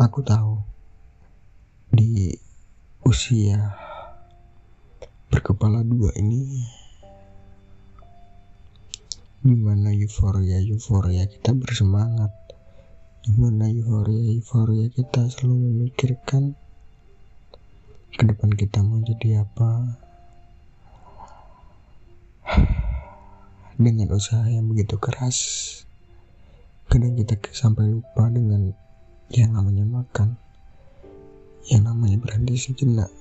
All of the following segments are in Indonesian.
Aku tahu. Di usia berkepala dua ini di mana euforia euforia kita bersemangat. Di mana euforia euforia kita selalu memikirkan ke depan kita mau jadi apa. Dengan usaha yang begitu keras kadang kita sampai lupa dengan yang namanya makan. Yang namanya berhenti sejenak.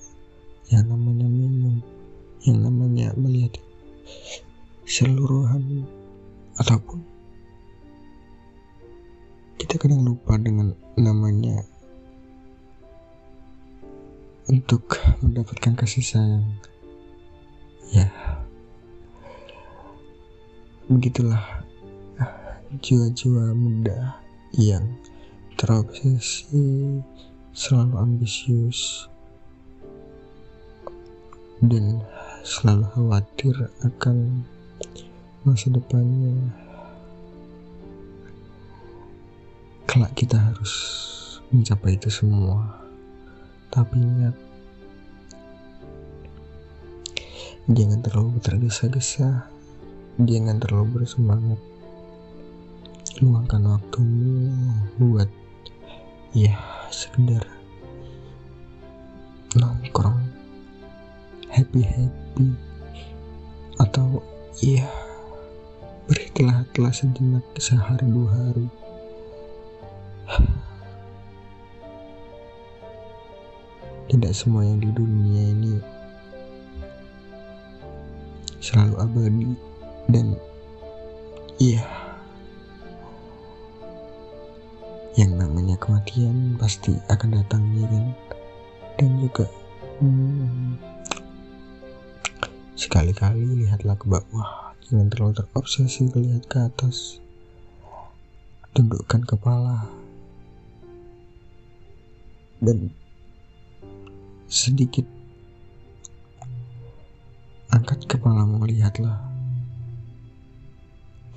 Yang namanya minum. Yang namanya melihat seluruhan ataupun kita kadang lupa dengan namanya untuk mendapatkan kasih sayang. Ya. Begitulah jiwa-jiwa muda yang terobsesi, selalu ambisius, dan selalu khawatir akan masa depannya. Kelak kita harus mencapai itu semua, tapi ingat, jangan terlalu tergesa-gesa, jangan terlalu bersemangat luangkan waktumu buat ya sekedar nongkrong. Happy happy. Atau ya beristirahatlah sejenak sehari dua hari. Tidak semua yang di dunia ini selalu abadi dan iya yang kematian pasti akan datang ya kan? Dan juga hmm, sekali-kali lihatlah ke bawah jangan terlalu terobsesi lihat ke atas. Tundukkan kepala. Dan sedikit angkat kepalamu lihatlah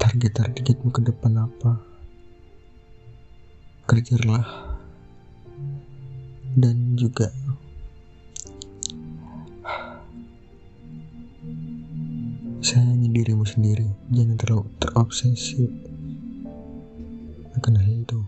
target-targetmu ke depan apa kejarlah dan juga sayangi dirimu sendiri. Jangan terlalu terobsesi akan hal itu